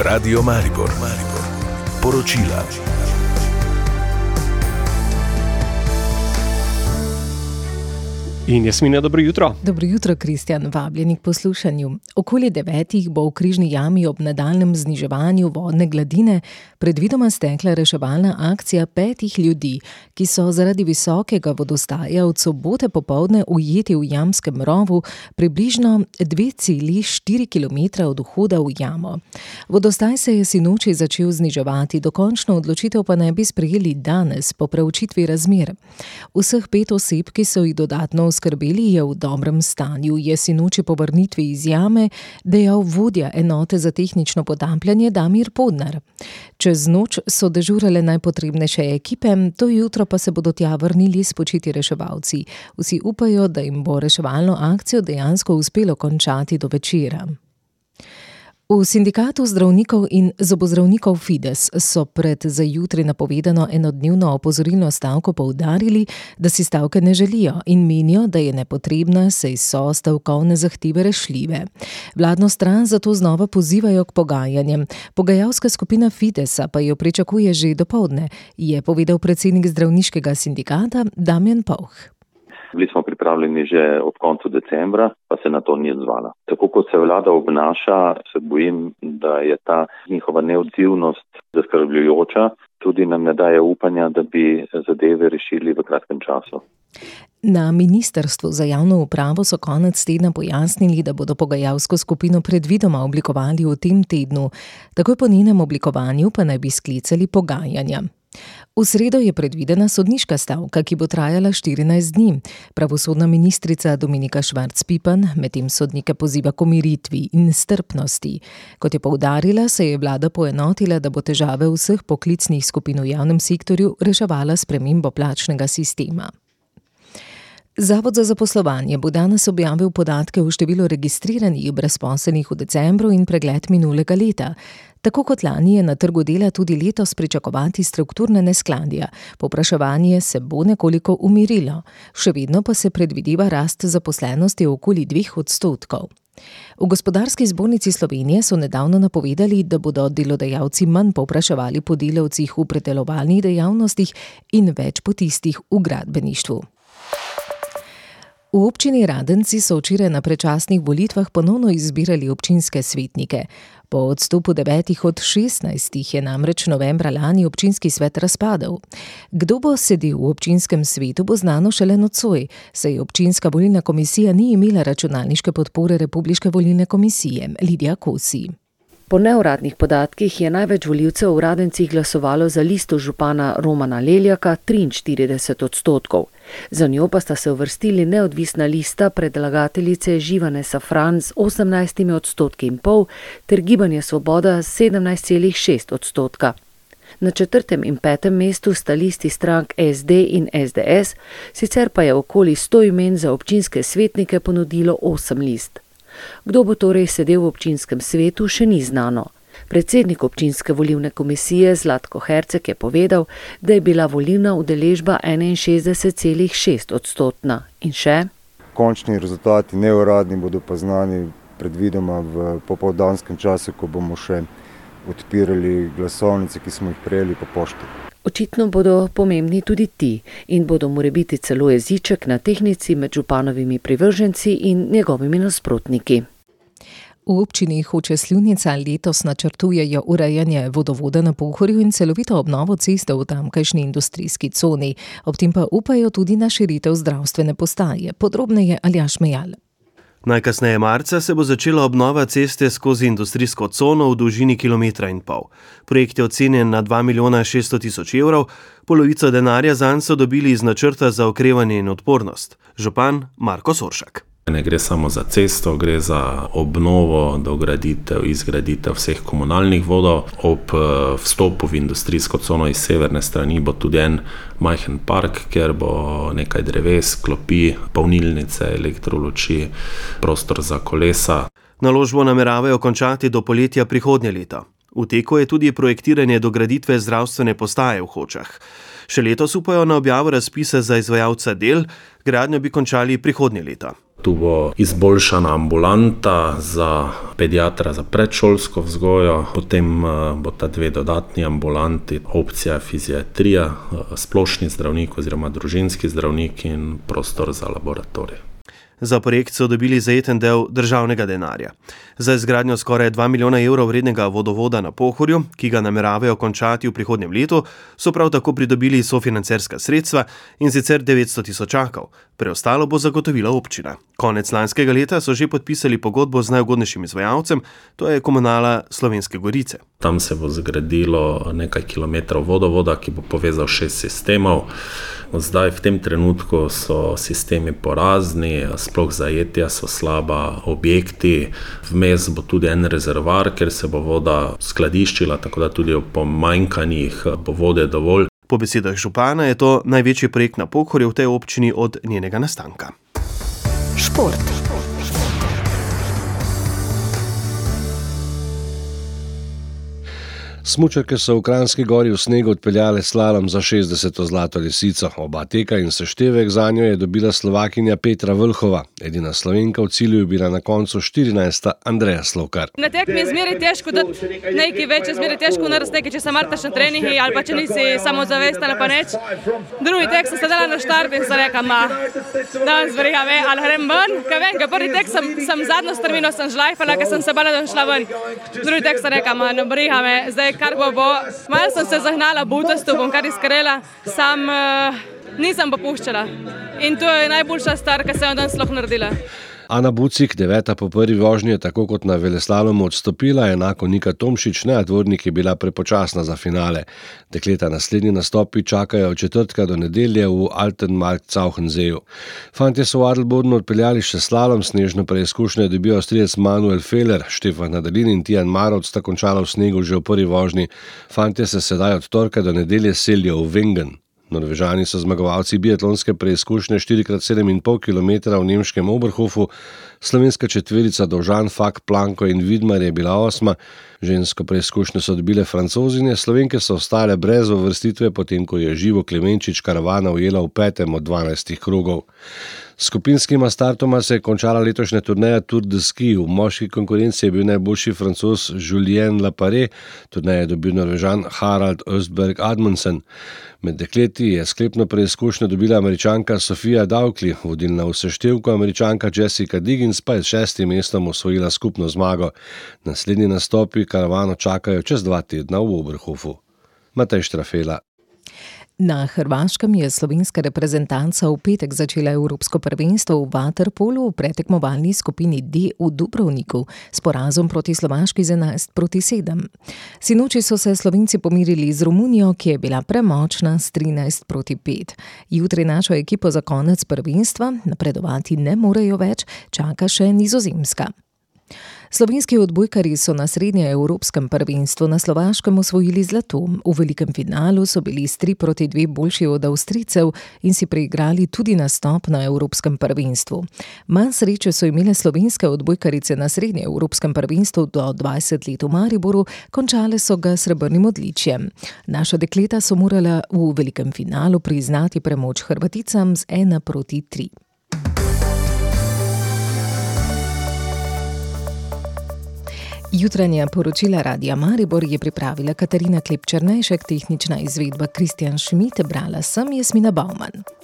Radio Maribor, Maribor. Poročila. In Jasmina, dobro jutro. Dobro jutro, Kristjan, vabljeni k poslušanju. Okoli devetih bo v križni jami ob nadaljnem zniževanju vodne gladine predvidoma stekla reševalna akcija petih ljudi, ki so zaradi visokega vodostaja od sobote popovdne ujeti v jamskem rovu približno 2,4 km od vhoda v jamo. Vodostaj se je sinoči začel zniževati, dokončno odločitev pa naj bi sprejeli danes po preučitvi razmer. Vseh pet oseb, ki so jih dodatno oskrbeli, je v dobrem stanju, je sinoči po vrnitvi iz jame dejal vodja enote za tehnično potapljanje Damir Podnar. Čez noč so dežurale najpotrebnejše ekipe, to jutro pa se bodo tja vrnili spočiti reševalci. Vsi upajo, da jim bo reševalno akcijo dejansko uspelo končati do večera. V sindikatu zdravnikov in zobozdravnikov Fides so pred za jutri napovedano enodnevno opozorilno stavko poudarili, da si stavke ne želijo in menijo, da je nepotrebna, saj so stavkovne zahteve rešljive. Vladno stran zato znova pozivajo k pogajanjem. Pogajalska skupina Fidesa pa jo pričakuje že do povdne, je povedal predsednik zdravniškega sindikata Damjan Pauh. Bili smo pripravljeni že ob koncu decembra, pa se na to ni odzvala. Tako kot se vlada obnaša, se bojim, da je ta njihova neodzivnost zaskrbljujoča, tudi nam ne daje upanja, da bi zadeve rešili v kratkem času. Na Ministrstvu za javno upravo so konec tedna pojasnili, da bodo pogajalsko skupino predvidoma oblikovali v tem tednu, takoj po njenem oblikovanju pa naj bi sklicali pogajanja. V sredo je predvidena sodniška stavka, ki bo trajala 14 dni. Pravosodna ministrica Dominika Švarc-Pipan medtem sodnike poziva k umiritvi in strpnosti. Kot je poudarila, se je vlada poenotila, da bo težave vseh poklicnih skupin v javnem sektorju reševala s premembo plačnega sistema. Zavod za zaposlovanje bo danes objavil podatke o številu registriranih brezposelnih v decembru in pregled minulega leta. Tako kot lani je na trgu dela tudi letos pričakovati strukturne neskladja. Popraševanje se bo nekoliko umirilo, še vedno pa se predvideva rast zaposlenosti okoli dveh odstotkov. V Gospodarski zbornici Slovenije so nedavno napovedali, da bodo delodajalci manj povpraševali po delavcih v predelovalnih dejavnostih in več po tistih v gradbeništvu. V občini Radenci so včeraj na predčasnih volitvah ponovno izbirali občinske svetnike. Po odstopu devetih od šestnajstih je namreč novembra lani občinski svet razpadel. Kdo bo sedel v občinskem svetu, bo znano šele nocoj, saj občinska volilna komisija ni imela računalniške podpore Republiške volilne komisije Lidija Kosi. Po neuradnih podatkih je največ voljivcev v Radencih glasovalo za listo župana Romana Leljaka 43 odstotkov. Za njo pa sta se uvrstili neodvisna lista predlagateljice Živane Safran z 18 odstotki in pol ter Gibanje Svoboda s 17,6 odstotka. Na četrtem in petem mestu sta listi strank SD in SDS, sicer pa je okoli 100 imen za občinske svetnike ponudilo 8 list. Kdo bo torej sedel v občinskem svetu, še ni znano. Predsednik občinske volilne komisije Zlatko Herceg je povedal, da je bila volilna udeležba 61,6 odstotna. In še? Končni rezultati neuradni bodo pa znani predvidoma v popovdanskem času, ko bomo še odpirali glasovnice, ki smo jih prejeli po pošti. Očitno bodo pomembni tudi ti in bodo morebiti celo jeziček na tehnici med županovimi privrženci in njegovimi nasprotniki. V občini Hoče Sljunica letos načrtujejo urejanje vodovoda na Pohorju in celovito obnovo ceste v tamkajšnji industrijski coni, ob tem pa upajo tudi na širitev zdravstvene postaje. Podrobneje Aljaš Mejal. Najkasneje marca se bo začela obnova ceste skozi industrijsko cono v dolžini km in pol. Projekt je ocenjen na 2 milijona 600 tisoč evrov, polovico denarja zanj so dobili iz načrta za okrevanje in odpornost. Župan Marko Soršak. Ne gre samo za cesto, gre za obnovo, dograditev, izgraditev vseh komunalnih vodov. Ob vstopu v industrijsko cono iz severne strani bo tudi en majhen park, kjer bo nekaj dreves, klopi, polnilnice, elektroluči, prostor za kolesa. Naložbo nameravajo končati do poletja prihodnje leto. V teku je tudi projektiranje dograditve zdravstvene postaje v Hočah. Še letos upajo na objavo razpisa za izvajalca del, gradnjo bi končali prihodnje leto. Tu bo izboljšana ambulanta za pediatra za predšolsko vzgojo, potem eh, bo ta dve dodatni ambulanti, opcija fiziatrija, eh, splošni zdravnik oziroma družinski zdravnik in prostor za laboratorij. Za projekt so dobili zajeten del državnega denarja. Za izgradnjo skoraj 2 milijona evrov vrednega vodovoda na Pohorju, ki ga nameravajo končati v prihodnjem letu, so prav tako pridobili sofinancerska sredstva in sicer 900 tisočakov. Preostalo bo zagotovila občina. Konec lanskega leta so že podpisali pogodbo z najugodnejšim izvajalcem, to je komunala Slovenske Gorice. Tam se bo zgradilo nekaj kilometrov vodovoda, ki bo povezal šest sistemov. Zdaj, v tem trenutku so sistemi porazni, sploh zajetja so slaba, objekti, vmes bo tudi en rezervar, ker se bo voda skladiščila, tako da tudi v pomanjkanjih bo vode dovolj. Po besedah župana je to največji projekt na Pohorju v tej občini od njenega nastanka. Šport. Smučarke so v Kranski gori v snegu odpeljale slalom za 60. zlato lisico. Oba teka in seštevek za njo je dobila slovakinja Petra Vlhova. Edina slovenka v cilju je bila na koncu 14. Andreja Slovkar. Na tekmi je zmeraj težko, da nekaj več je zmeraj težko narediti, nekaj, če se martaš na treningi ali pa če nisi samo zavestana pa neč. Drugi tek sem se dala na štart in se reka, ma, danes verjame, ali grem ven, kaj vem, kaj prvi tek sem, sem zadnjo strmino sem žlajfala, ker sem se bala, da bom šla ven. Drugi tek se reka, ma, no brihame, zdaj kar bo bo. Malo sem se zahnala, butasto bom kar iskrela, sam uh, nisem popuščala. In to je najboljša stvar, kar sem danes lahko naredila. Ana Bucik, deveta po prvi vožnji, je tako kot na Veleslalomu odstopila, enako Nika Tomšič, neadvornik je bila prepočasna za finale. Dekleta naslednji nastopi čakajo od četrtka do nedelje v Altenmark Cauchenseju. Fantje so v Adelbodnu odpeljali še slalom, snežno preizkušnjo je dobil avstrijec Manuel Feller, Štefan Nadalin in Tijan Marot sta končala v snegu že v prvi vožnji. Fantje se sedaj od torka do nedelje selijo v Wengen. Norvežani so zmagovalci biatlonske preizkušnje 4x7,5 km v nemškem Oberhofu, slovenska četverica Dožan, Fak, Planko in Vidmar je bila osma, žensko preizkušnjo so dobile francozinje, slovenke so ostale brez uvrstitve, potem ko je živo Klemenčič karavana ujela v petem od 12 krogov. Skupinskima startoma se je končala letošnja turneja Tour de Ski. V moški konkurenci je bil najboljši francos Julien Lapare, turneja je dobil norvežan Harald Östberg Admundsen. Med dekleti je sklepno preizkušnjo dobila američanka Sofija Dowkli, vodilna v seštevku američanka Jessica Diggins pa je s šestim mestom osvojila skupno zmago. Naslednji nastopi karavano čakajo čez dva tedna v Oberhofu. Matej Štrafela. Na Hrvaškem je slovenska reprezentanca v petek začela Evropsko prvenstvo v Waterpolu v pretekmovalni skupini D v Dubrovniku s porazom proti Slovaški z 11 proti 7. Sinoči so se Slovenci pomirili z Romunijo, ki je bila premočna s 13 proti 5. Jutri našo ekipo za konec prvenstva, napredovati ne morejo več, čaka še nizozemska. Slovenski odbojkari so na srednjeevropskem prvenstvu na Slovaškem osvojili zlato. V velikem finalu so bili s 3 proti 2 boljši od Avstricev in si preigrali tudi nastop na Evropskem prvenstvu. Manj sreče so imele slovenske odbojkarice na srednjeevropskem prvenstvu do 20 let v Mariboru, končale so ga srebrnim odličjem. Naša dekleta so morala v velikem finalu priznati premoč Hrvaticam z 1 proti 3. Jutranja poročila Radia Maribor je pripravila Katarina Klepčernejšek, tehnična izvedba Kristjan Šmit, brala sem Jasmina Bauman.